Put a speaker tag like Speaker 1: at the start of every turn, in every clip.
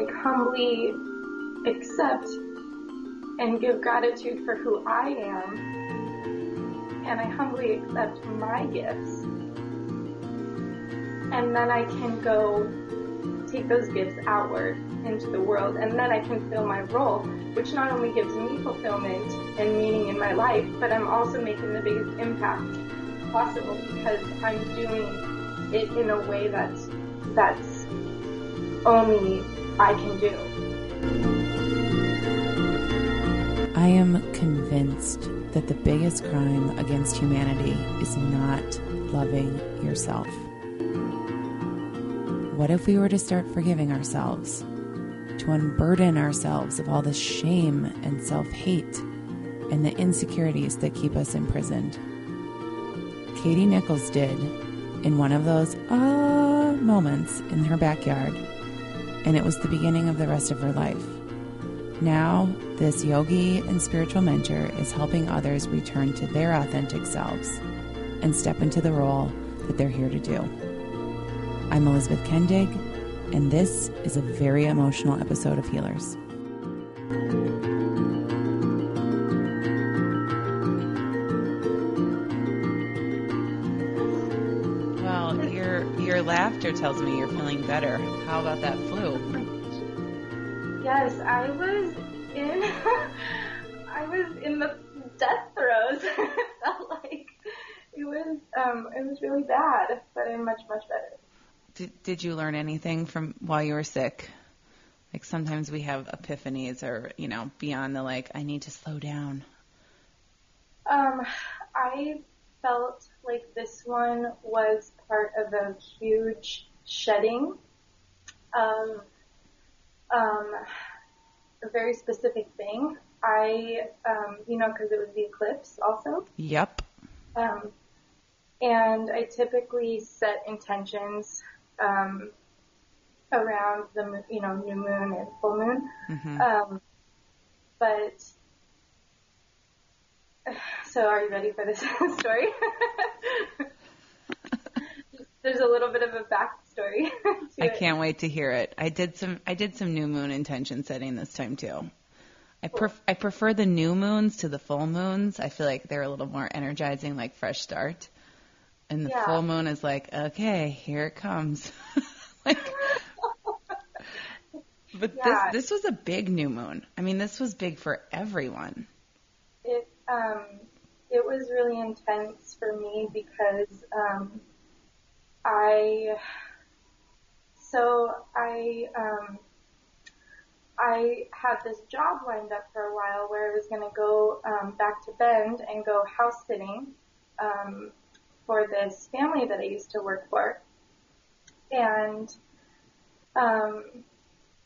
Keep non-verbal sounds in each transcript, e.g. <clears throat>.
Speaker 1: Like humbly accept and give gratitude for who I am, and I humbly accept my gifts. And then I can go take those gifts outward into the world, and then I can fill my role, which not only gives me fulfillment and meaning in my life, but I'm also making the biggest impact possible because I'm doing it in a way that's that's only I can do.
Speaker 2: I am convinced that the biggest crime against humanity is not loving yourself. What if we were to start forgiving ourselves, to unburden ourselves of all the shame and self hate and the insecurities that keep us imprisoned? Katy Nicholls did in one of those ah moments in her backyard, and it was the beginning of the rest of her life. Now, this yogi and spiritual mentor is helping others return to their authentic selves and step into the role that they're here to do. I'm Elizabeth Kendig, and this is a very emotional episode of Healers. Laughter tells me you're feeling better. How about that flu?
Speaker 1: Yes, I was in <laughs> I was in the death throes. <laughs> it felt like it was um it was really bad, but I'm much much better.
Speaker 2: Did, did you learn anything from while you were sick? Like sometimes we have epiphanies or, you know, beyond the like, I need to slow down.
Speaker 1: Um, I felt like this one was part of a huge shedding of um, a very specific thing. I, um, you know, because it was the eclipse also.
Speaker 2: Yep.
Speaker 1: Um, and I typically set intentions um, around the you know new moon and full moon.
Speaker 2: hmm
Speaker 1: Um, but <sighs> so are you ready for this <laughs> story? <laughs> There's a little bit of a backstory. <laughs> to
Speaker 2: I
Speaker 1: it.
Speaker 2: can't wait to hear it. I did some I did some new moon intention setting this time too. I pref- I prefer the new moons to the full moons. I feel like they're a little more energizing, like fresh start. And the
Speaker 1: Yeah.
Speaker 2: full moon is like, okay, here it comes. like, but
Speaker 1: Yeah.
Speaker 2: this this was a big new moon. I mean, this was big for everyone.
Speaker 1: Um, it was really intense for me because um, I so I um, I had this job lined up for a while where I was going to go um, back to Bend and go house sitting um, for this family that I used to work for, and um,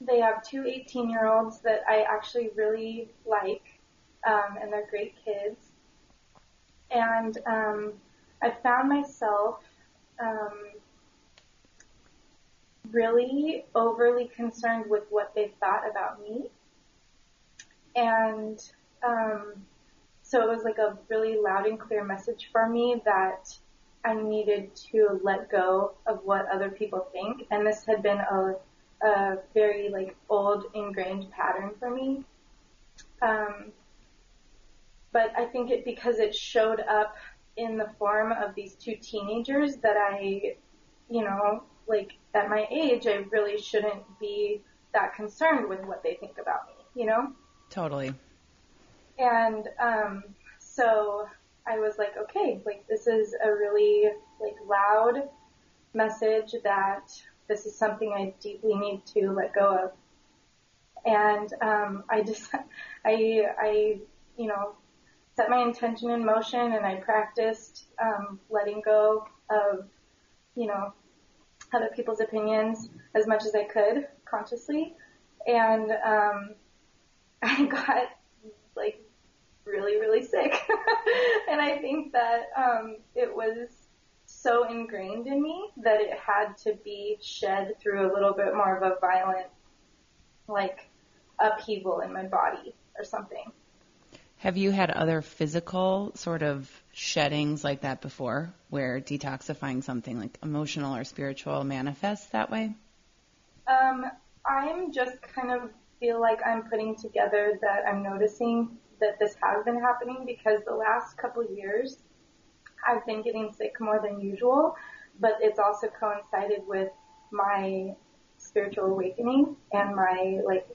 Speaker 1: they have two 18 year olds that I actually really like um, and they're great kids. And um, I found myself um, really overly concerned with what they thought about me. And um, so it was like a really loud and clear message for me that I needed to let go of what other people think. And this had been a, a very like old ingrained pattern for me. Um, but I think it because it showed up in the form of these two teenagers that I, you know, like at my age, I really shouldn't be that concerned with what they think about me, you know?
Speaker 2: Totally.
Speaker 1: And um, so I was like, okay, like this is a really like loud message that this is something I deeply need to let go of. And um, I just, <laughs> I, I, you know, set my intention in motion and I practiced um, letting go of, you know, other people's opinions as much as I could consciously. And, um, <laughs> I got like really, really sick. <laughs> and I think that, um, it was so ingrained in me that it had to be shed through a little bit more of a violent, like, upheaval in my body or something.
Speaker 2: Have you had other physical sort of sheddings like that before, where detoxifying something like emotional or spiritual manifests that way?
Speaker 1: Um, I'm just kind of feel like I'm putting together that I'm noticing that this has been happening because the last couple years I've been getting sick more than usual, but it's also coincided with my spiritual awakening and my like,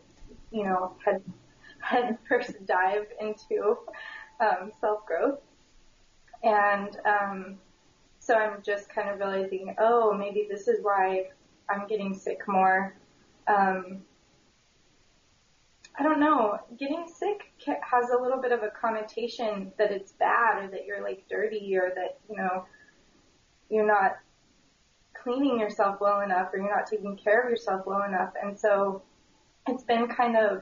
Speaker 1: you know, head head <laughs> first dive into um, self growth. And um, so I'm just kind of realizing, oh, maybe this is why I'm getting sick more. Um, I don't know. Getting sick has a little bit of a connotation that it's bad or that you're like dirty or that, you know, you're not cleaning yourself well enough or you're not taking care of yourself well enough. And so it's been kind of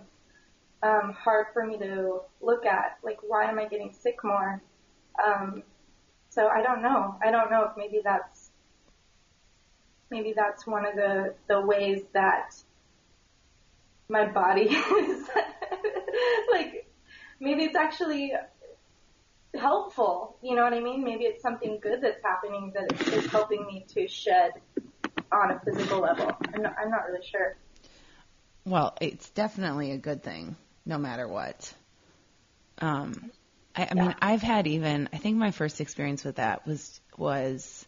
Speaker 1: um, hard for me to look at. Like, why am I getting sick more? Um, so I don't know. I don't know if maybe that's maybe that's one of the the ways that my body <laughs> is like maybe it's actually helpful. You know what I mean? Maybe it's something good that's happening that is helping me to shed on a physical level. I'm not, I'm not really sure.
Speaker 2: Well, it's definitely a good thing no matter what. Um, I, I mean, I've had even. I think my first experience with that was was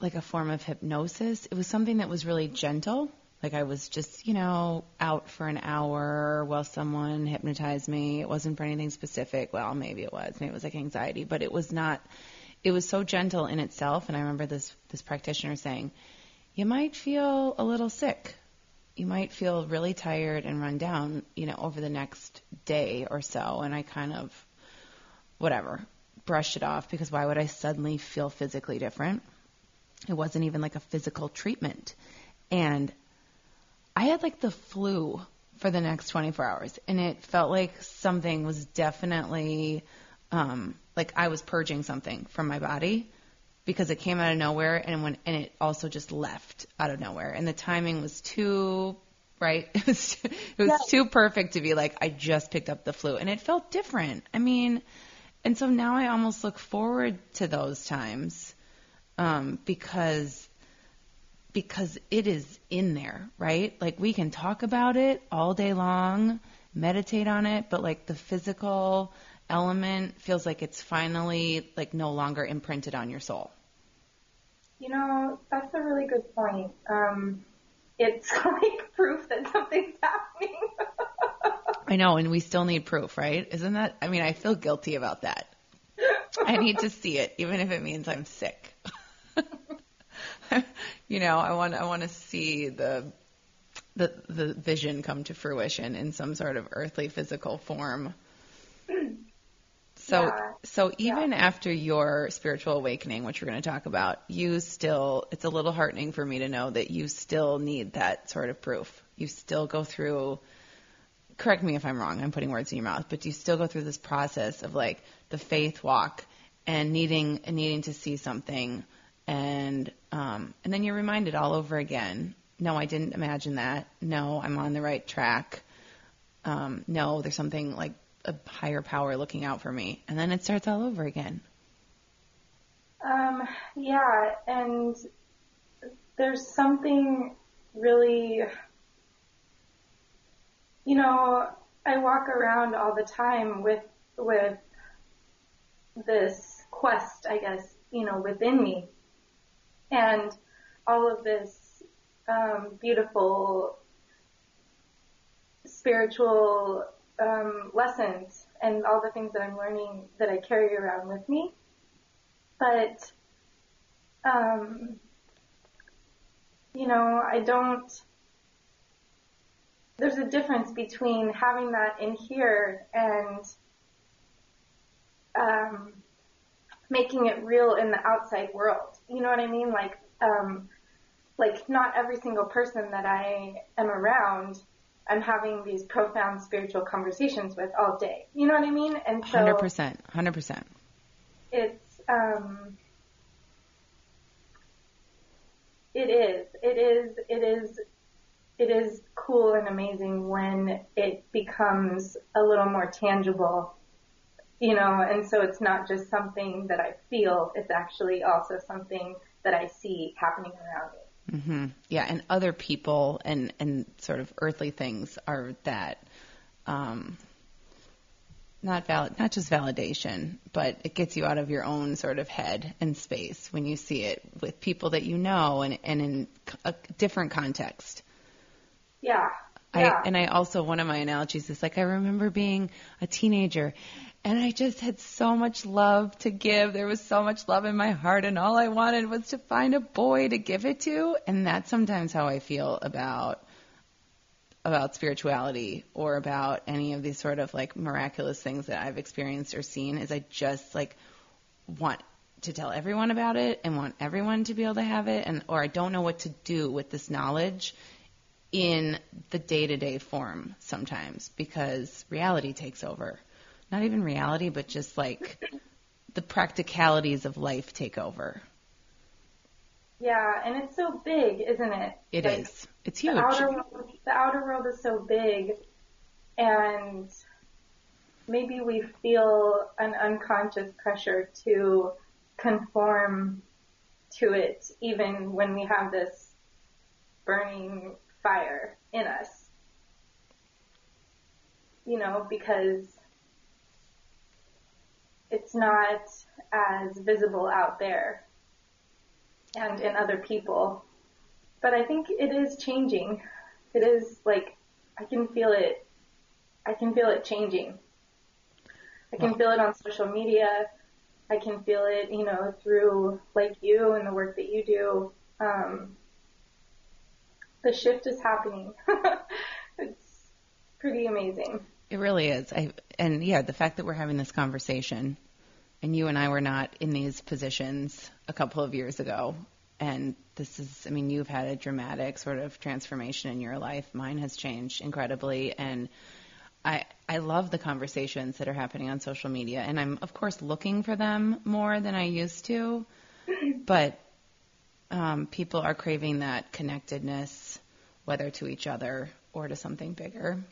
Speaker 2: like a form of hypnosis. It was something that was really gentle. Like I was just, you know, out for an hour while someone hypnotized me. It wasn't for anything specific. Well, maybe it was. Maybe it was like anxiety, but it was not. It was so gentle in itself. And I remember this this practitioner saying, "You might feel a little sick you might feel really tired and run down, you know, over the next day or so. And I kind of, whatever, brushed it off because why would I suddenly feel physically different? It wasn't even like a physical treatment. And I had like the flu for the next 24 hours and it felt like something was definitely, um, like I was purging something from my body because it came out of nowhere and when and it also just left out of nowhere. And the timing was too right? <laughs> It was it was yes. too perfect to be like I just picked up the flu. And it felt different. I mean and so now I almost look forward to those times um, because because it is in there right? Like we can talk about it all day long meditate on it but like the physical element feels like it's finally like no longer imprinted on your soul?
Speaker 1: You know, that's a really good point. Um, it's <laughs> like proof that something's happening.
Speaker 2: I know, and we still need proof, right? Isn't that? I mean, I feel guilty about that. I need to see it, even if it means I'm sick. <laughs> you know, I want I want to see the the the vision come to fruition in some sort of earthly physical form. <clears throat> So, yeah. so even yeah. after your spiritual awakening, which we're going to talk about, you still, it's a little heartening for me to know that you still need that sort of proof. You still go through, correct me if I'm wrong, I'm putting words in your mouth, but you still go through this process of like the faith walk and needing, and needing to see something. And, um, and then you're reminded all over again, no, I didn't imagine that. No, I'm on the right track. Um, no, there's something like a higher power looking out for me. And then it starts all over again.
Speaker 1: Um, yeah, and there's something really, you know, I walk around all the time with, with this quest, I guess, you know, within me. And all of this, um, beautiful spiritual um, lessons and all the things that I'm learning that I carry around with me. But, um, you know, I don't, there's a difference between having that in here and, um, making it real in the outside world. You know what I mean? Like, um, like not every single person that I am around, I'm having these profound spiritual conversations with all day. You know what I mean? And so
Speaker 2: Hundred percent, hundred percent.
Speaker 1: it's um it is it is it is it is cool and amazing when it becomes a little more tangible you know and so it's not just something that i feel it's actually also something that i see happening around me
Speaker 2: hmm Yeah, and other people and and sort of earthly things are that um, not valid, not just validation, but it gets you out of your own sort of head and space when you see it with people that you know and and in a different context.
Speaker 1: yeah. Yeah.
Speaker 2: I and I also one of my analogies is like I remember being a teenager and I just had so much love to give. There was so much love in my heart and all I wanted was to find a boy to give it to and that's sometimes how I feel about about spirituality or about any of these sort of like miraculous things that I've experienced or seen is I just like want to tell everyone about it and want everyone to be able to have it and or I don't know what to do with this knowledge in the day-to-day form sometimes because reality takes over. Not even reality, but just like the practicalities of life take over.
Speaker 1: yeah and it's so big isn't it
Speaker 2: It
Speaker 1: Like,
Speaker 2: is. It's huge.
Speaker 1: The outer world, the outer world is so big, and maybe we feel an unconscious pressure to conform to it, even when we have this burning fire in us. You know, because it's not as visible out there and in other people but I think it is changing. It is like I can feel it. I can feel it changing. I can feel it on social media. I can feel it, you know, through like you and the work that you do. Um, the shift is happening. <laughs> it's pretty amazing.
Speaker 2: It really is. I and yeah, the fact that we're having this conversation and you and I were not in these positions a couple of years ago and this is I mean, you've had a dramatic sort of transformation in your life. Mine has changed incredibly and I I love the conversations that are happening on social media and I'm of course looking for them more than I used to. <clears throat> But um, people are craving that connectedness, whether to each other or to something bigger.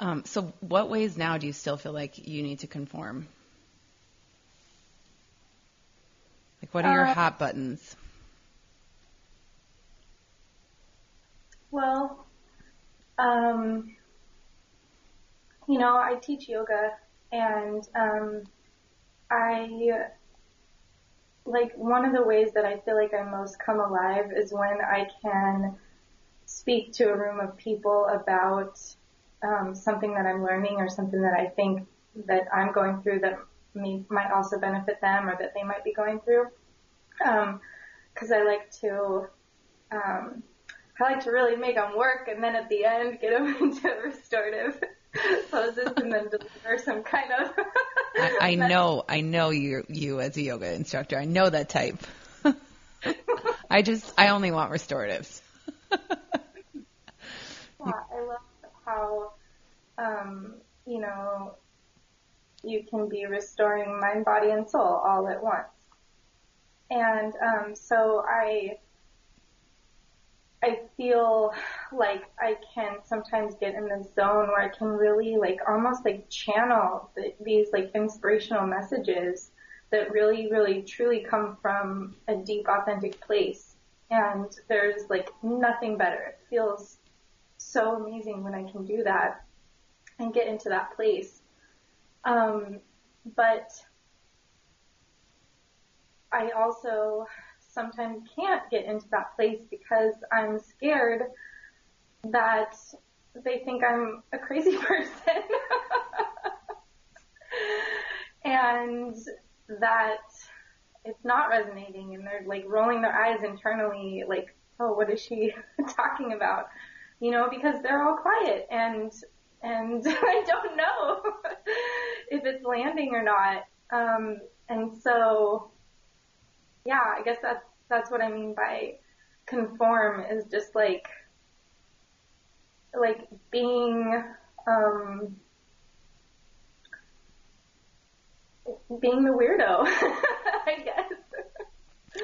Speaker 2: Um, so, what ways now do you still feel like you need to conform? Like, what are your
Speaker 1: Uh,
Speaker 2: hot buttons?
Speaker 1: Well, um, you know, I teach yoga and um, I like one of the ways that I feel like I most come alive is when I can speak to a room of people about um, something that I'm learning or something that I think that I'm going through that may, might also benefit them or that they might be going through. Because I like to um, I like to really make them work and then at the end get them <laughs> into restorative <laughs> poses and then deliver some kind of.
Speaker 2: I, I <laughs> know, I know you, you as a yoga instructor. I know that type. I just, I only want restoratives.
Speaker 1: How, um, you know, you can be restoring mind, body, and soul all at once. And um, so I, I feel like I can sometimes get in this zone where I can really like almost like channel the, these like inspirational messages that really, really, truly come from a deep, authentic place. And there's like nothing better. It feels so amazing when I can do that and get into that place. Um, but I also sometimes can't get into that place because I'm scared that they think I'm a crazy <laughs> person. and that it's not resonating and they're like rolling their eyes internally like, oh, what is she <laughs> talking about? You know, because they're all quiet and, and <laughs> I don't know <laughs> if it's landing or not. Um, and so, yeah, I guess that's that's what I mean by conform is just like like being um being the weirdo, <laughs> I guess.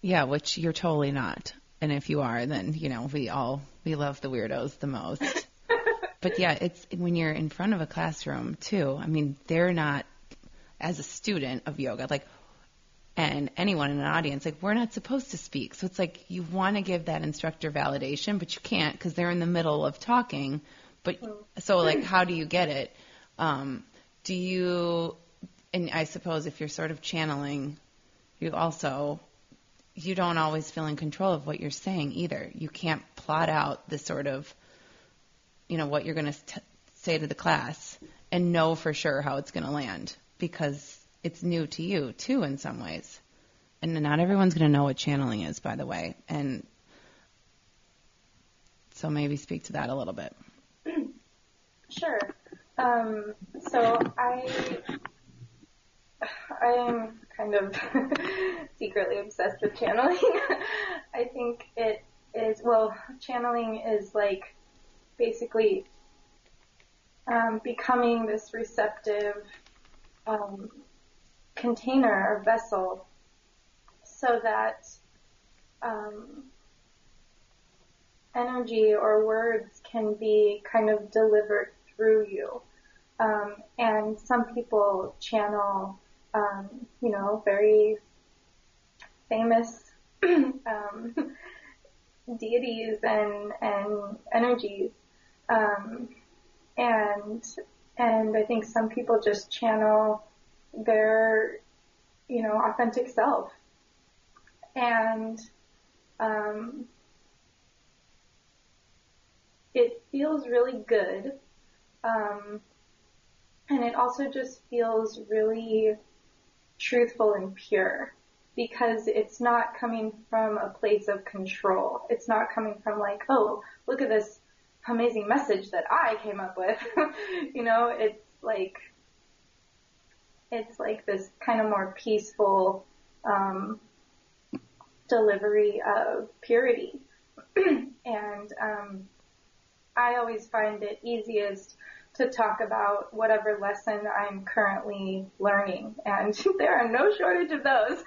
Speaker 2: Yeah, which you're totally not. And if you are, then, you know, we all, we love the weirdos the most. <laughs> but yeah, it's when you're in front of a classroom too. I mean, they're not, as a student of yoga, like, and anyone in an audience, like, we're not supposed to speak. So it's like you want to give that instructor validation, but you can't because they're in the middle of talking. But so, like, how do you get it? Um, do you, and I suppose if you're sort of channeling, you also you don't always feel in control of what you're saying either. You can't plot out the sort of, you know, what you're going to say to the class and know for sure how it's going to land because it's new to you too in some ways. And not everyone's going to know what channeling is, by the way. And so maybe speak to that a little bit. <clears throat>
Speaker 1: Sure. Um, so I, I am kind of <laughs> secretly obsessed with channeling. <laughs> I think it is, well, channeling is like basically um, becoming this receptive um, container or vessel so that um, energy or words can be kind of delivered through you. Um, and some people channel, um, you know, very famous <clears throat> um, deities and and energies, um, and and I think some people just channel their, you know, authentic self, and um, it feels really good um, and it also just feels really truthful and pure because it's not coming from a place of control. It's not coming from like, oh, look at this amazing message that I came up with. <laughs> you know, it's like, it's like this kind of more peaceful, um, delivery of purity. <clears throat> and, um, I always find it easiest to talk about whatever lesson I'm currently learning, and <laughs> there are no shortage of those. <laughs>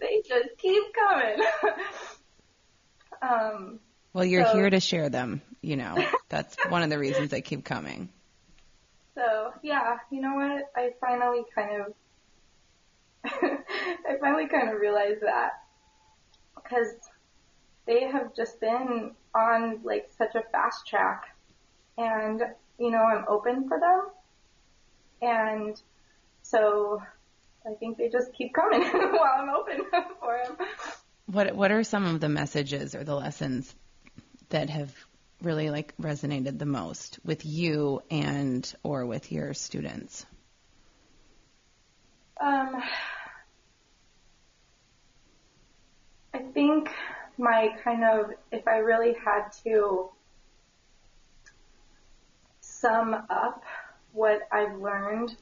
Speaker 1: they just keep coming. <laughs> um,
Speaker 2: well, you're
Speaker 1: so,
Speaker 2: here to share them. You know, that's one of the reasons they keep coming.
Speaker 1: So yeah, you know what? I finally kind of, I finally kind of realized that because they have just been on like such a fast track and you know I'm open for them and so I think they just keep coming <laughs> while I'm open <laughs> for them.
Speaker 2: What what are some of the messages or the lessons that have really like resonated the most with you and or with your students?
Speaker 1: Um, I think my kind of, if I really had to sum up what I've learned,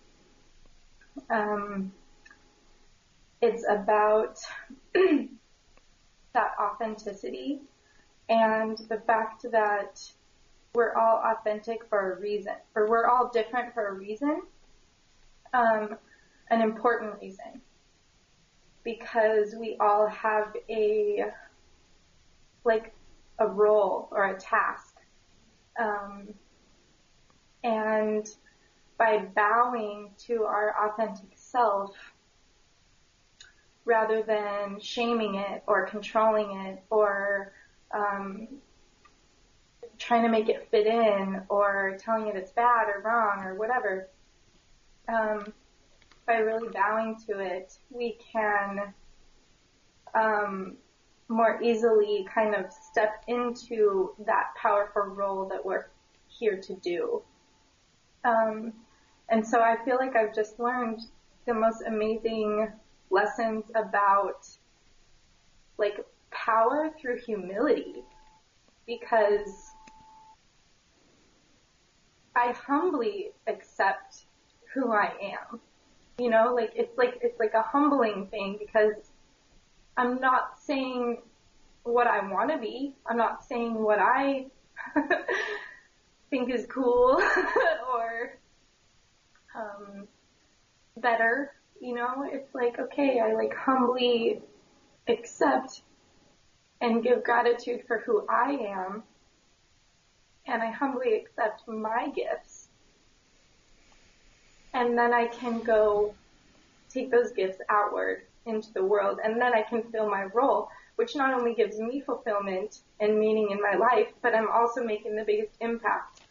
Speaker 1: um, it's about <clears throat> that authenticity and the fact that we're all authentic for a reason, or we're all different for a reason, um, an important reason, because we all have a like a role or a task. Um, and by bowing to our authentic self, rather than shaming it or controlling it or um, trying to make it fit in or telling it it's bad or wrong or whatever, um, by really bowing to it, we can um, more easily kind of step into that powerful role that we're here to do. Um, and so I feel like I've just learned the most amazing lessons about like power through humility because I humbly accept who I am. You know, like it's like it's like a humbling thing because I'm not saying what I want to be. I'm not saying what I <laughs> think is cool <laughs> or um, better. You know, it's like okay, I like humbly accept and give gratitude for who I am, and I humbly accept my gifts, and then I can go take those gifts outward into the world, and then I can fill my role, which not only gives me fulfillment and meaning in my life, but I'm also making the biggest impact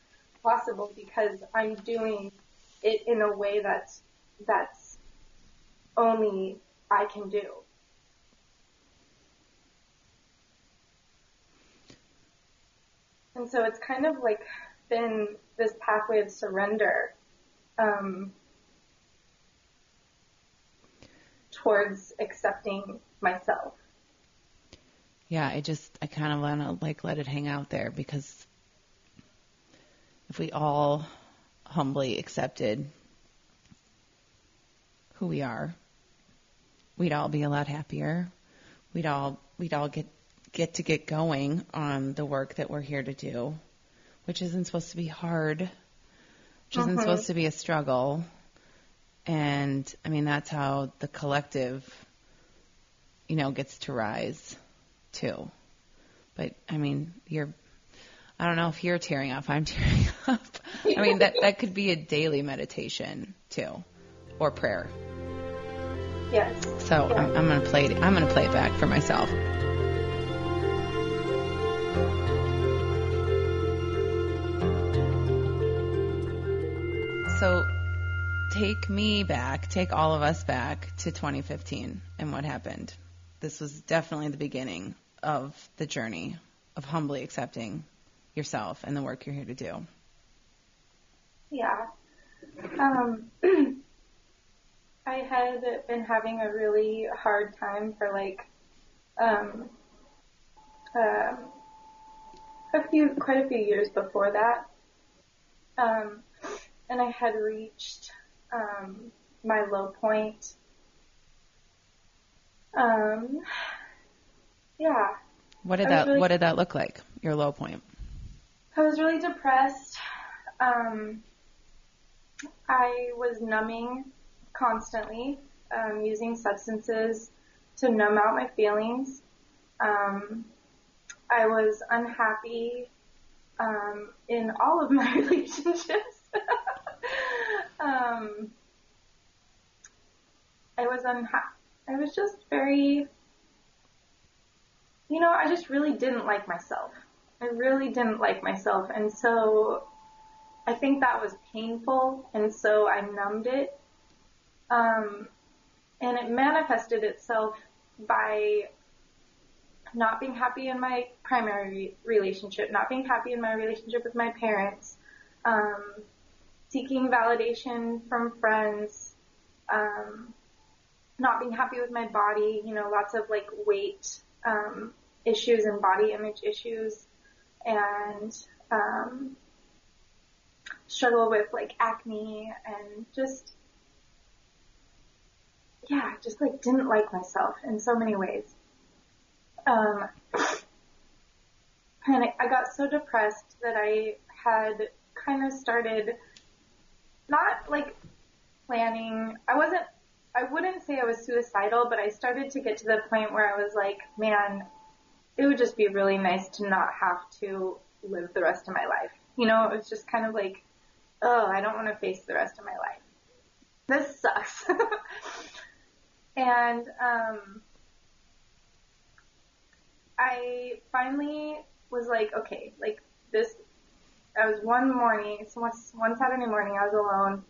Speaker 1: possible because I'm doing it in a way that's that's only I can do. And so it's kind of like been this pathway of surrender um, towards accepting myself.
Speaker 2: Yeah, I just I kind of want to like let it hang out there because if we all humbly accepted who we are, we'd all be a lot happier. We'd all we'd all get get to get going on the work that we're here to do, which isn't supposed to be hard, which isn't
Speaker 1: Mhm.
Speaker 2: supposed to be a struggle. And I mean that's how the collective you know gets to rise too. But I mean, you're I don't know if you're tearing up. I'm <laughs> tearing up. I mean, that that could be a daily meditation too, or prayer.
Speaker 1: Yes.
Speaker 2: So I'm, I'm gonna play it. I'm gonna play it back for myself. So take me back, take all of us back to 2015 and what happened. This was definitely the beginning of the journey of humbly accepting yourself and the work you're here to do.
Speaker 1: Yeah. Um, <clears throat> I had been having a really hard time for like um, um, a few, quite a few years before that. Um, and I had reached um, my low point. Um, yeah,
Speaker 2: What did that
Speaker 1: really-
Speaker 2: What did that look like? Your low point.
Speaker 1: I was really depressed. Um, I was numbing constantly, um, using substances to numb out my feelings. Um, I was unhappy um, in all of my <laughs> relationships. Um, I was unhappy. I was just very, you know, I just really didn't like myself. I really didn't like myself, and so I think that was painful, and so I numbed it. Um, and it manifested itself by not being happy in my primary relationship, not being happy in my relationship with my parents, um, seeking validation from friends, um, not being happy with my body, you know, lots of like weight um, issues and body image issues, and um, struggle with like acne and just yeah, just like didn't like myself in so many ways. Um, and I, I got so depressed that I had kind of started not like planning. I wasn't. I wouldn't say I was suicidal, but I started to get to the point where I was like, man, it would just be really nice to not have to live the rest of my life. You know, it was just kind of like, oh, I don't want to face the rest of my life. This sucks. <laughs> and um, I finally was like, okay, like this. I was one morning, one Saturday morning, I was alone,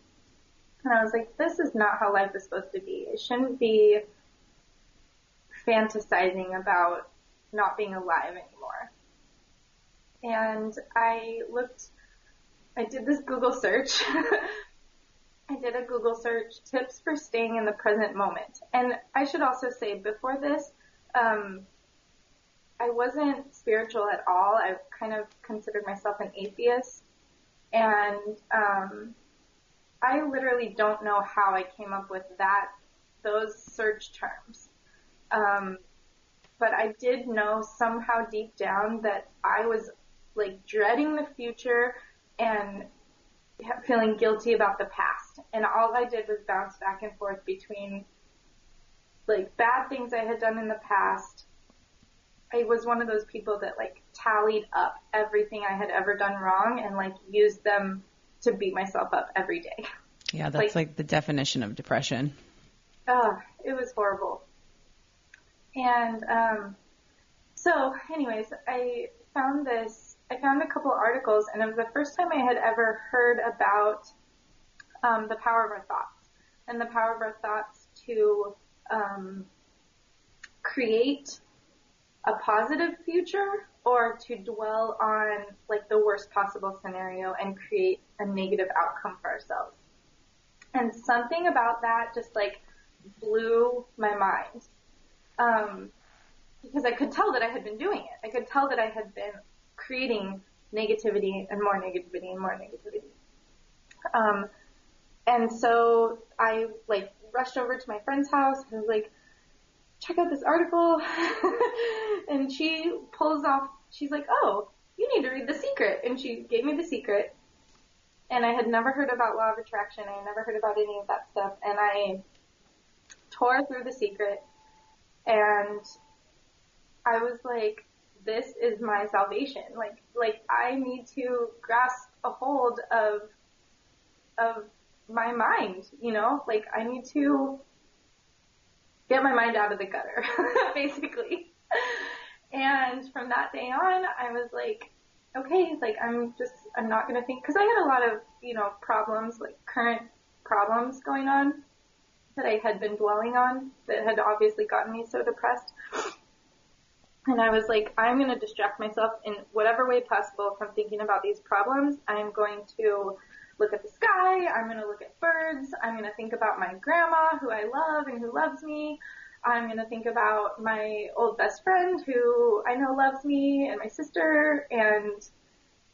Speaker 1: and I was like, this is not how life is supposed to be. It shouldn't be fantasizing about not being alive anymore. And I looked, I did this Google search. <laughs> I did a Google search, tips for staying in the present moment. And I should also say, before this, um, I wasn't spiritual at all. I kind of considered myself an atheist. And, um, I literally don't know how I came up with that, those search terms. Um, but I did know somehow deep down that I was like dreading the future and feeling guilty about the past. And all I did was bounce back and forth between like bad things I had done in the past. I was one of those people that like tallied up everything I had ever done wrong and like used them to beat myself up every day.
Speaker 2: Yeah, that's like, like the definition of depression.
Speaker 1: Oh, it was horrible. And um, so, anyways, I found this. I found a couple articles, and it was the first time I had ever heard about um, the power of our thoughts and the power of our thoughts to um, create a positive future or to dwell on like the worst possible scenario and create a negative outcome for ourselves. And something about that just like blew my mind. Um, because I could tell that I had been doing it. I could tell that I had been creating negativity and more negativity and more negativity. Um, and so I like rushed over to my friend's house and was like, check out this article. <laughs> and she pulls off, she's like, oh, you need to read The Secret. And she gave me The Secret. And I had never heard about law of attraction. I had never heard about any of that stuff. And I tore through The Secret and I was like, this is my salvation. Like, like I need to grasp a hold of, of my mind, you know, like I need to get my mind out of the gutter, <laughs> basically. And from that day on, I was like, okay, like I'm just, I'm not gonna think, cause I had a lot of, you know, problems, like current problems going on that I had been dwelling on that had obviously gotten me so depressed. And I was like, I'm to distract myself in whatever way possible from thinking about these problems. I'm going to look at the sky. I'm going to look at birds. I'm going to think about my grandma who I love and who loves me. I'm going to think about my old best friend who I know loves me and my sister and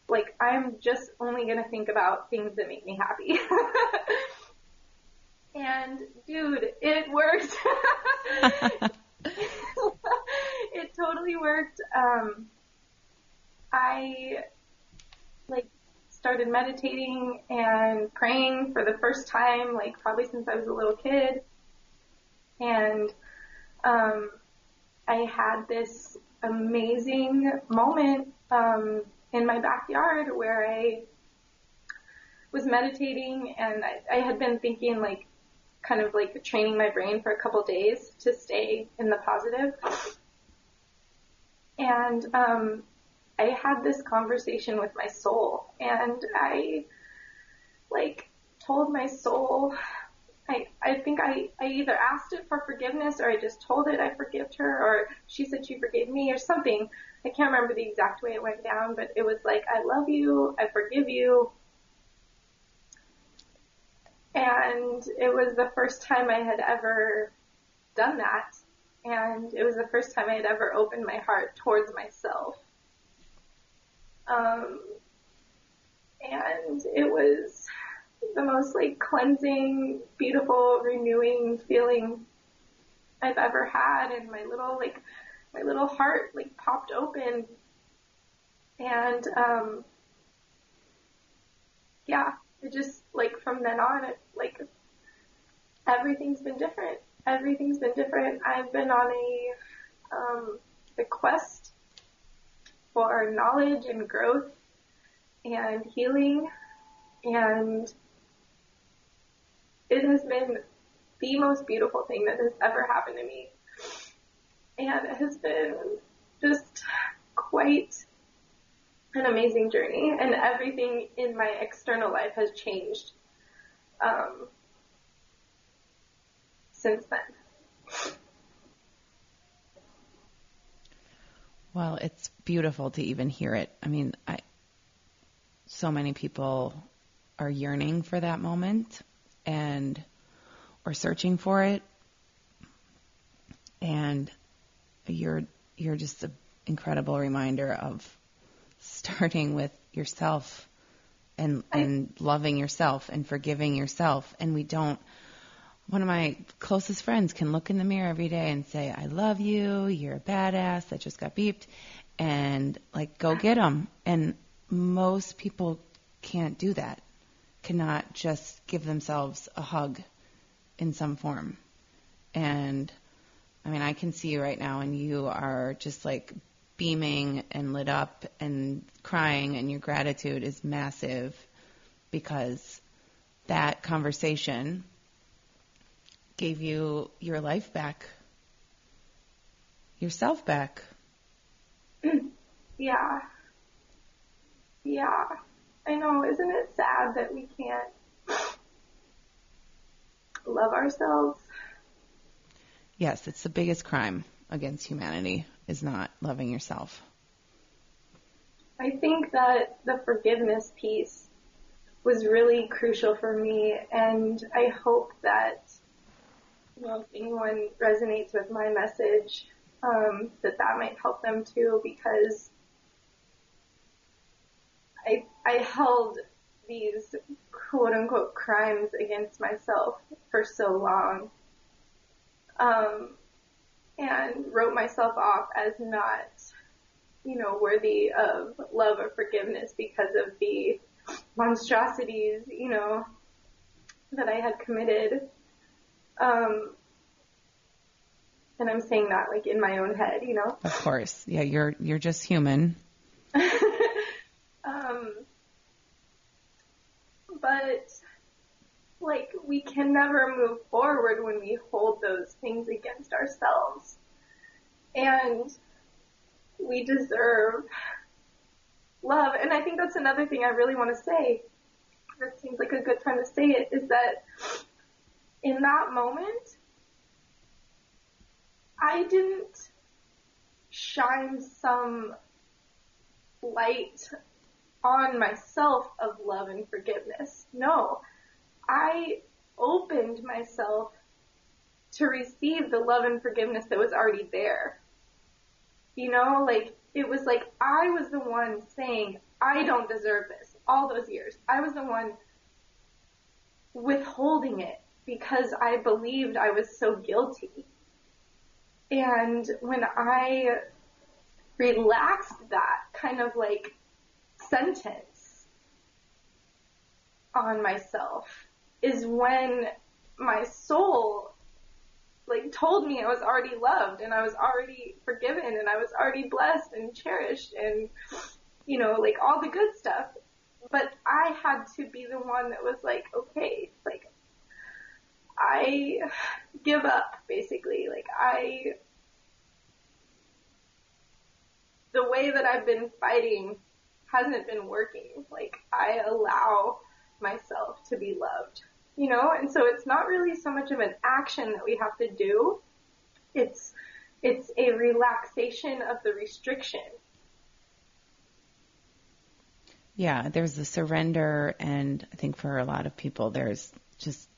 Speaker 1: like I'm just only going to think about things that make me happy. <laughs> and dude, it worked. <laughs> it totally worked. Um, I like started meditating and praying for the first time, like probably since I was a little kid. And um, I had this amazing moment um, in my backyard where I was meditating and I, I had been thinking like kind of like training my brain for a couple days to stay in the positive. And um, I had this conversation with my soul, and I like told my soul. I, I think I, I either asked it for forgiveness or I just told it I forgive her or she said she forgave me or something. I can't remember the exact way it went down, but it was like, I love you, I forgive you, and it was the first time I had ever done that. And it was the first time I had ever opened my heart towards myself. Um, and it was the most like cleansing, beautiful, renewing feeling I've ever had. And my little like, my little heart like popped open. And, um, yeah, it just like from then on, it like everything's been different. Everything's been different. I've been on a um, a quest for knowledge and growth and healing, and it has been the most beautiful thing that has ever happened to me, and it has been just quite an amazing journey, and everything in my external life has changed um, since then.
Speaker 2: Well, it's beautiful to even hear it. I mean, I so many people are yearning for that moment and or searching for it. And you're you're just an incredible reminder of starting with yourself and and loving yourself and forgiving yourself. And we don't one of my closest friends can look in the mirror every day and say I love you, you're a badass that just got beeped and like go uh-huh. get them and most people can't do that. Cannot just give themselves a hug in some form. And I mean, I can see you right now and you are just like beaming and lit up and crying, and your gratitude is massive because that conversation gave you your life back, yourself back. <laughs>
Speaker 1: Yeah. Yeah. I know. Isn't it sad that we can't love ourselves?
Speaker 2: Yes, it's the biggest crime against humanity is not loving yourself.
Speaker 1: I think that the forgiveness piece was really crucial for me, and I hope that you know, if anyone resonates with my message, um, that that might help them too, because I I held these quote unquote crimes against myself for so long, um, and wrote myself off as not, you know, worthy of love or forgiveness because of the monstrosities, you know, that I had committed. Um, and I'm saying that like in my own head, you know.
Speaker 2: Of course. Yeah, you're you're just human. <laughs>
Speaker 1: um, but like we can never move forward when we hold those things against ourselves. And we deserve love. And I think that's another thing I really want to say. That seems like a good time to say it is that in that moment, I didn't shine some light on myself of love and forgiveness. No, I opened myself to receive the love and forgiveness that was already there. You know, like, it was like I was the one saying, I don't deserve this all those years. I was the one withholding it because I believed I was so guilty. And when I relaxed that kind of like sentence on myself is when my soul like told me I was already loved and I was already forgiven and I was already blessed and cherished and you know like all the good stuff. But I had to be the one that was like okay like I give up basically like I the way that I've been fighting hasn't been working. Like I allow myself to be loved, you know? And so it's not really so much of an action that we have to do. It's, it's a relaxation of the restriction.
Speaker 2: Yeah, there's a surrender and I think for a lot of people there's just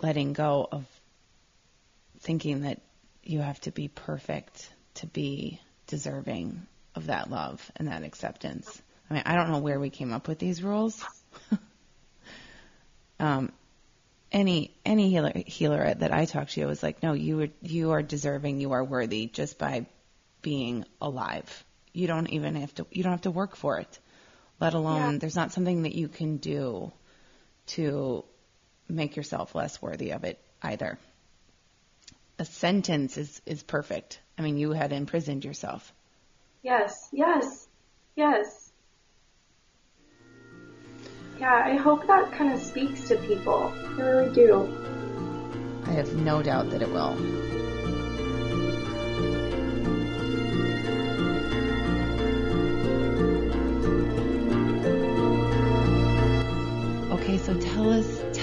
Speaker 2: letting go of thinking that you have to be perfect to be deserving of that love and that acceptance. I mean, I don't know where we came up with these rules. <laughs> um, any any healer healer that I talked to was like, no, you are, you are deserving, you are worthy just by being alive. You don't even have to you don't have to work for it. Let alone yeah. there's not something that you can do to make yourself less worthy of it either. A sentence is is perfect. I mean, you had imprisoned yourself.
Speaker 1: Yes, yes, yes. Yeah, I hope that kind of speaks to people. I really do.
Speaker 2: I have no doubt that it will.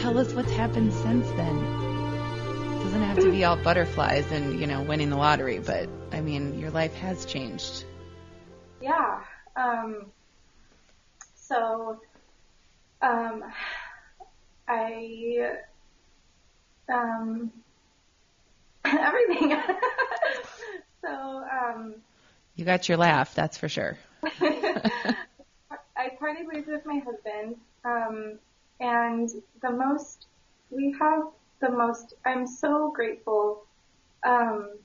Speaker 2: Tell us what's happened since then. It doesn't have to be all butterflies and, you know, winning the lottery, but I mean, your life has changed
Speaker 1: yeah. Um, so, um, I, um, <laughs> everything. <laughs> so, um,
Speaker 2: you got your laugh, that's for sure.
Speaker 1: I <laughs> I parted ways with my husband, um, and the most we have the most. I'm so grateful um,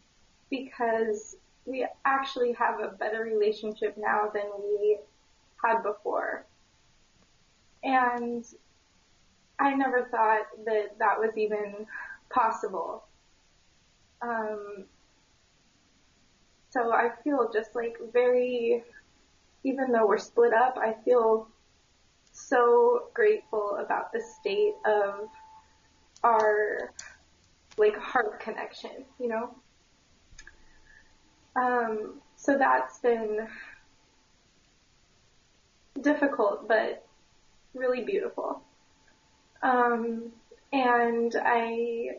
Speaker 1: because we actually have a better relationship now than we had before, and I never thought that that was even possible. Um, so I feel just like very, even though we're split up, I feel so grateful about the state of our like heart connection, you know? Um, so that's been difficult, but really beautiful. Um, and I,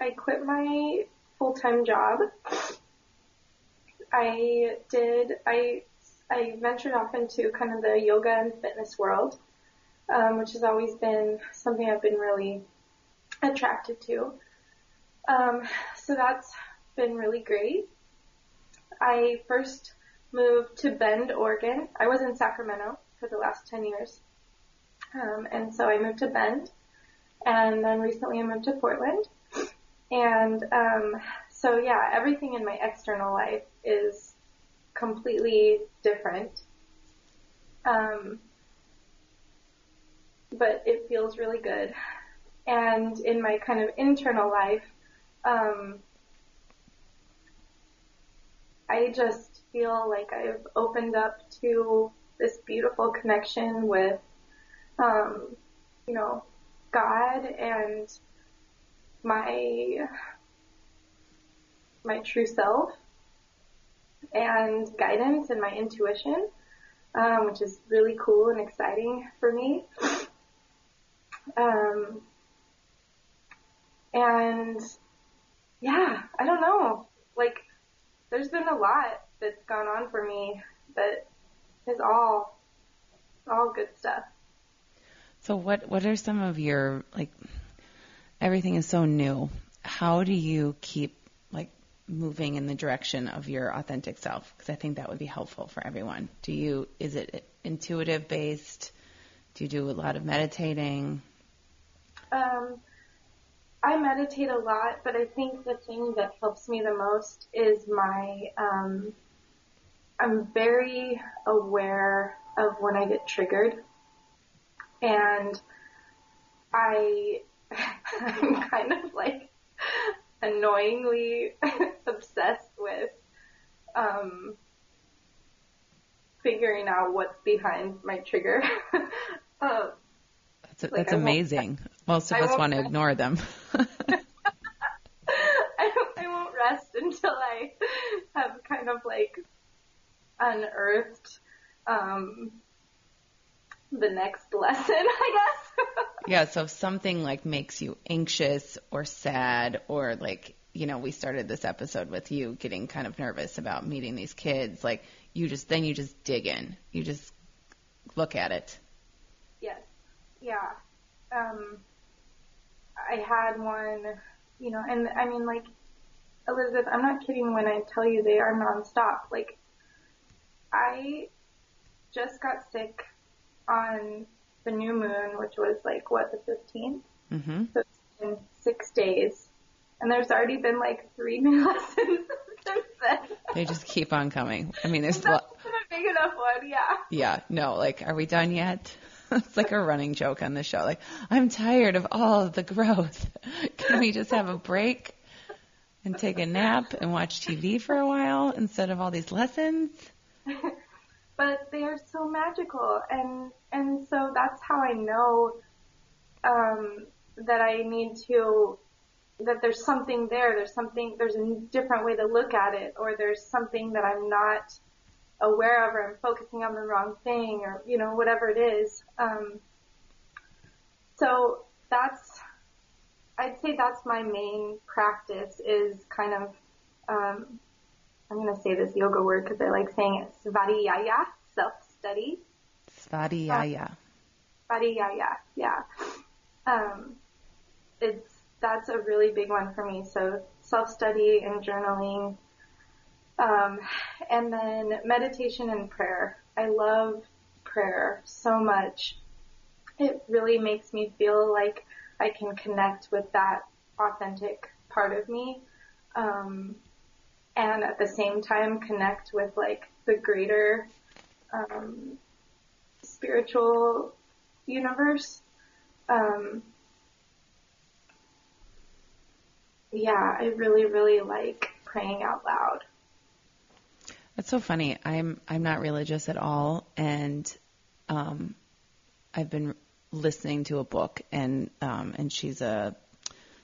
Speaker 1: I quit my full-time job. I did, I, I ventured off into kind of the yoga and fitness world, um, which has always been something I've been really attracted to. Um, so that's been really great. I first moved to Bend, Oregon. I was in Sacramento for the last 10 years. Um, and so I moved to Bend and then recently I moved to Portland. And um, so yeah, everything in my external life is completely different. Um, but it feels really good. And in my kind of internal life, um, I just feel like I've opened up to this beautiful connection with, um, you know, God and my my true self and guidance and my intuition, um, which is really cool and exciting for me. Um, and yeah, I don't know. Like, there's been a lot that's gone on for me that is all, all good stuff.
Speaker 2: So what what are some of your like everything is so new. How do you keep like moving in the direction of your authentic self? Because I think that would be helpful for everyone. Do you is it intuitive based? Do you do a lot of meditating?
Speaker 1: Um, I meditate a lot, but I think the thing that helps me the most is my um, I'm very aware of when I get triggered and I <laughs> I'm kind of like annoyingly <laughs> obsessed with um figuring out what's behind my trigger. <laughs>
Speaker 2: uh, that's like that's amazing. Most of I us want to ignore them. <laughs> <laughs> I,
Speaker 1: I won't rest until I have kind of like unearthed um, the next lesson, I guess. <laughs>
Speaker 2: yeah, so if something like makes you anxious or sad or like, you know, we started this episode with you getting kind of nervous about meeting these kids, like you just then you just dig in. You just look at it.
Speaker 1: Yes. Yeah. Um I had one, you know, and I mean like Elizabeth, I'm not kidding when I tell you they are nonstop. Like I just got sick on the new moon, which was like what the 15th. Mm-hmm. So it's been six days, and there's already been like three <laughs> new lessons since then.
Speaker 2: They just keep on coming. I mean, there's
Speaker 1: That's lo- a big enough one, yeah.
Speaker 2: Yeah, no, like, are we done yet? <laughs> it's like a running joke on the show. Like, I'm tired of all of the growth. <laughs> Can we just have a break and take a nap and watch TV for a while instead of all these lessons? <laughs>
Speaker 1: but they are so magical and and so that's how I know um, that I need to that there's something there there's something there's a different way to look at it or there's something that I'm not aware of or I'm focusing on the wrong thing or you know whatever it is um, so that's I'd say that's my main practice is kind of um, I'm going to say this yoga word because I like saying it, svadhyaya, self-study.
Speaker 2: Svadhyaya.
Speaker 1: Uh, svadhyaya, yeah. Um, it's, that's a really big one for me. So self-study and journaling. Um, and then meditation and prayer. I love prayer so much. It really makes me feel like I can connect with that authentic part of me. Um, and at the same time connect with like the greater um, spiritual universe. Um, yeah, I really, really like praying out loud.
Speaker 2: That's so funny. I'm I'm not religious at all, and um, I've been listening to a book, and um, and she's a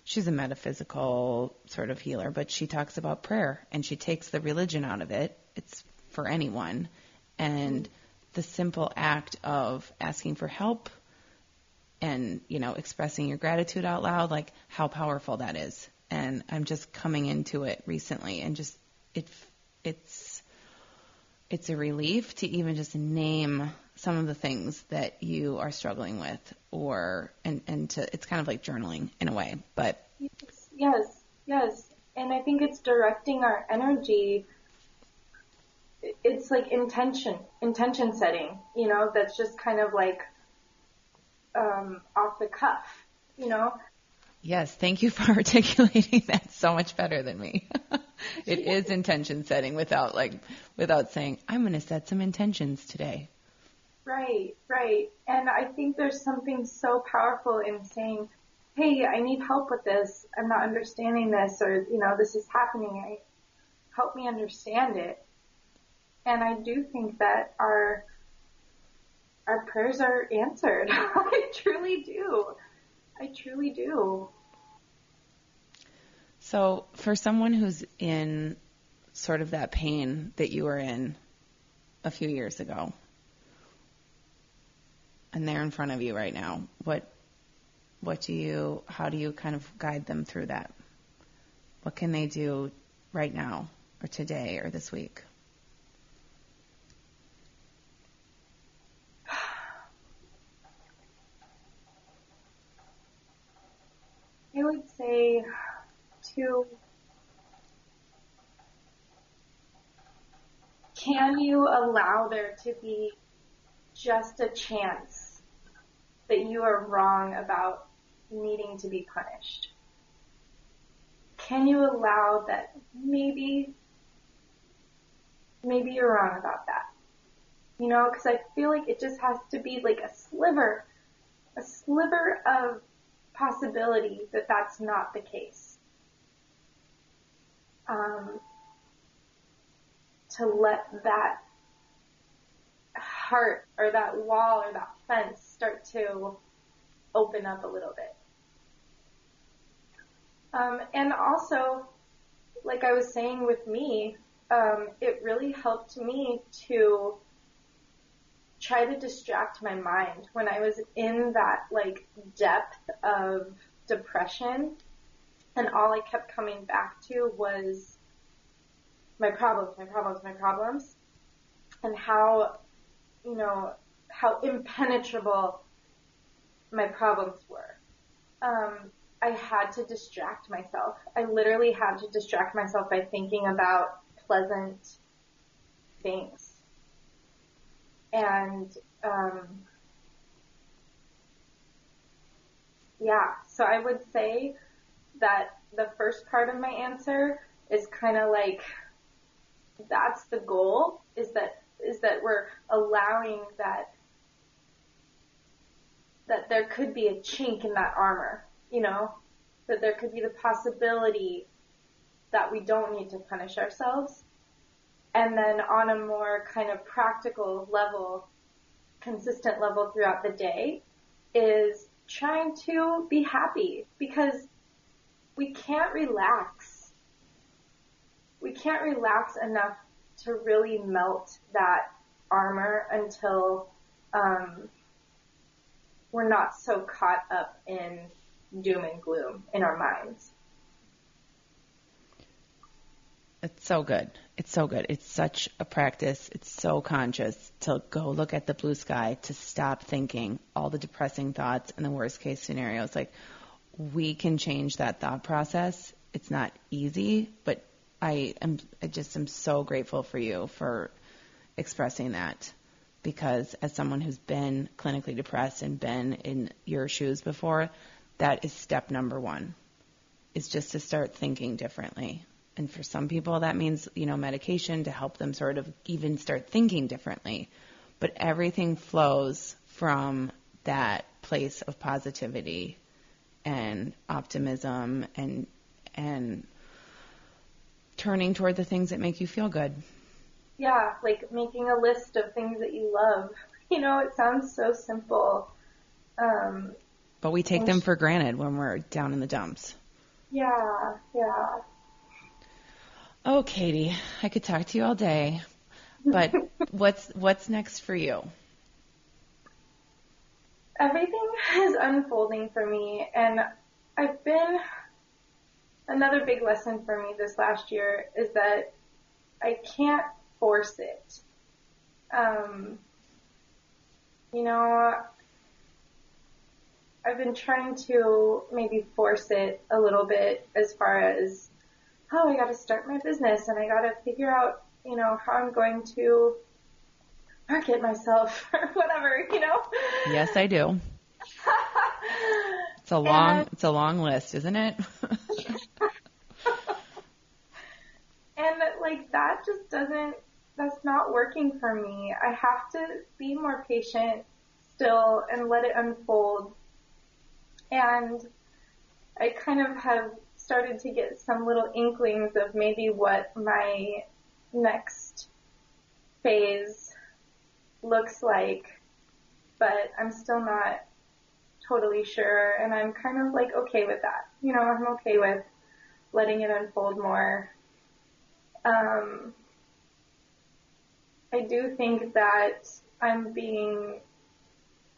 Speaker 2: she's a metaphysical sort of healer, but she talks about prayer, and she takes the religion out of it. It's for anyone, and the simple act of asking for help and you know expressing your gratitude out loud, like how powerful that is. And I'm just coming into it recently, and just it it's it's a relief to even just name some of the things that you are struggling with or and and to it's kind of like journaling in a way but.
Speaker 1: Yes yes. And i think it's directing our energy. It's like intention intention setting you know that's just kind of like um off the cuff you know?
Speaker 2: Yes thank you for <laughs> articulating that so much better than me <laughs> <laughs> it is intention setting without like without saying I'm going to set some intentions today.
Speaker 1: Right, right. And I think there's something so powerful in saying, "Hey, I need help with this. I'm not understanding this or, you know, this is happening. I, help me understand it." And I do think that our our prayers are answered. <laughs> I truly do. I truly do.
Speaker 2: So, for someone who's in sort of that pain that you were in a few years ago, and they're in front of you right now, what what do you how do you kind of guide them through that? What can they do right now or today or this week? <sighs>
Speaker 1: I would say to can you allow there to be just a chance that you are wrong about needing to be punished? Can you allow that maybe, maybe you're wrong about that? You know, cause I feel like it just has to be like a sliver, a sliver of possibility that that's not the case um, to let that heart or that wall or that fence start to open up a little bit. Um, and also, like I was saying with me, um, it really helped me to try to distract my mind when I was in that like depth of depression and all I kept coming back to was my problems, my problems, my problems, and how, you know, how impenetrable my problems were. Um, I had to distract myself. I literally had to distract myself by thinking about pleasant things. And, um, yeah, so I would say that the first part of my answer is kind of like that's the goal is that is that we're allowing that that there could be a chink in that armor, you know, that there could be the possibility that we don't need to punish ourselves. And then on a more kind of practical level, consistent level throughout the day is trying to be happy because we can't relax. We can't relax enough to really melt that armor until um, we're not so caught up in doom and gloom in our minds.
Speaker 2: It's so good. It's so good. It's such a practice. It's so conscious to go look at the blue sky, to stop thinking all the depressing thoughts and the worst case scenarios. Like, we can change that thought process. It's not easy, but I am I just am so grateful for you for expressing that because as someone who's been clinically depressed and been in your shoes before, that is step number one. Is just to start thinking differently. And for some people that means, you know, medication to help them sort of even start thinking differently. But everything flows from that place of positivity and optimism and and turning toward the things that make you feel good.
Speaker 1: Yeah, like making a list of things that you love. <laughs> You know, it sounds so simple. Um,
Speaker 2: But we take them for granted when we're down in the dumps.
Speaker 1: yeah, yeah.
Speaker 2: Oh, Katy, I could talk to you all day. But <laughs> what's what's next for you?
Speaker 1: Everything is unfolding for me and I've been another big lesson for me this last year is that I can't force it. Um, you know, I've been trying to maybe force it a little bit as far as, oh, I gotta start my business and I gotta figure out, you know, how I'm going to market myself or <laughs> whatever, you know?
Speaker 2: Yes, I do. <laughs> It's a long
Speaker 1: And-
Speaker 2: it's a long list, isn't it? <laughs>
Speaker 1: And like that just doesn't, that's not working for me. I have to be more patient still and let it unfold. And I kind of have started to get some little inklings of maybe what my next phase looks like, but I'm still not totally sure and I'm kind of like okay with that. You know, I'm okay with letting it unfold more. Um, I do think that I'm being,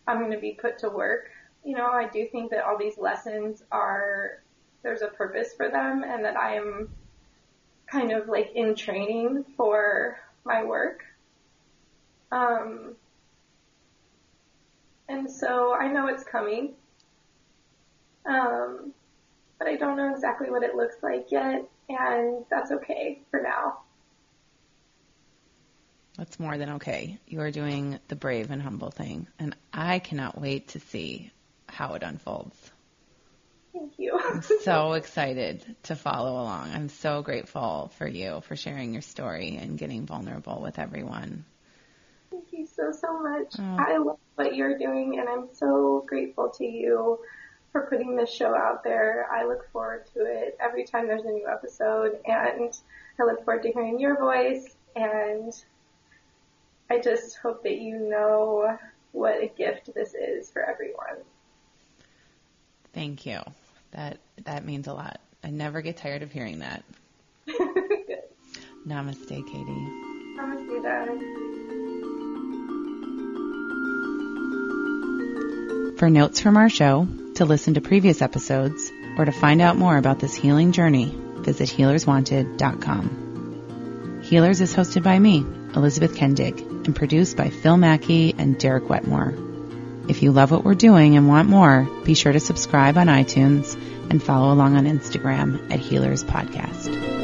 Speaker 1: I'm going to be put to work. You know, I do think that all these lessons are, there's a purpose for them and that I'm kind of like in training for my work. Um, and so I know it's coming. Um, but I don't know exactly what it looks like yet, and that's okay for now.
Speaker 2: That's more than okay. You are doing the brave and humble thing, and I cannot wait to see how it unfolds.
Speaker 1: Thank you.
Speaker 2: I'm <laughs> So excited to follow along. I'm so grateful for you for sharing your story and getting vulnerable with everyone.
Speaker 1: So, so much.
Speaker 2: Oh.
Speaker 1: I love what you're doing, and I'm so grateful to you for putting this show out there. I look forward to it every time there's a new episode, and I look forward to hearing your voice, and I just hope that you know what a gift this is for everyone.
Speaker 2: Thank you. That that means a lot. I never get tired of hearing that. <laughs> Namaste, Katy.
Speaker 1: Namaste, darling.
Speaker 2: For notes from our show, to listen to previous episodes, or to find out more about this healing journey, visit healerswanted.com. Healers is hosted by me, Elizabeth Kendig, and produced by Phil Mackey and Derek Wetmore. If you love what we're doing and want more, be sure to subscribe on iTunes and follow along on Instagram at Healers Podcast.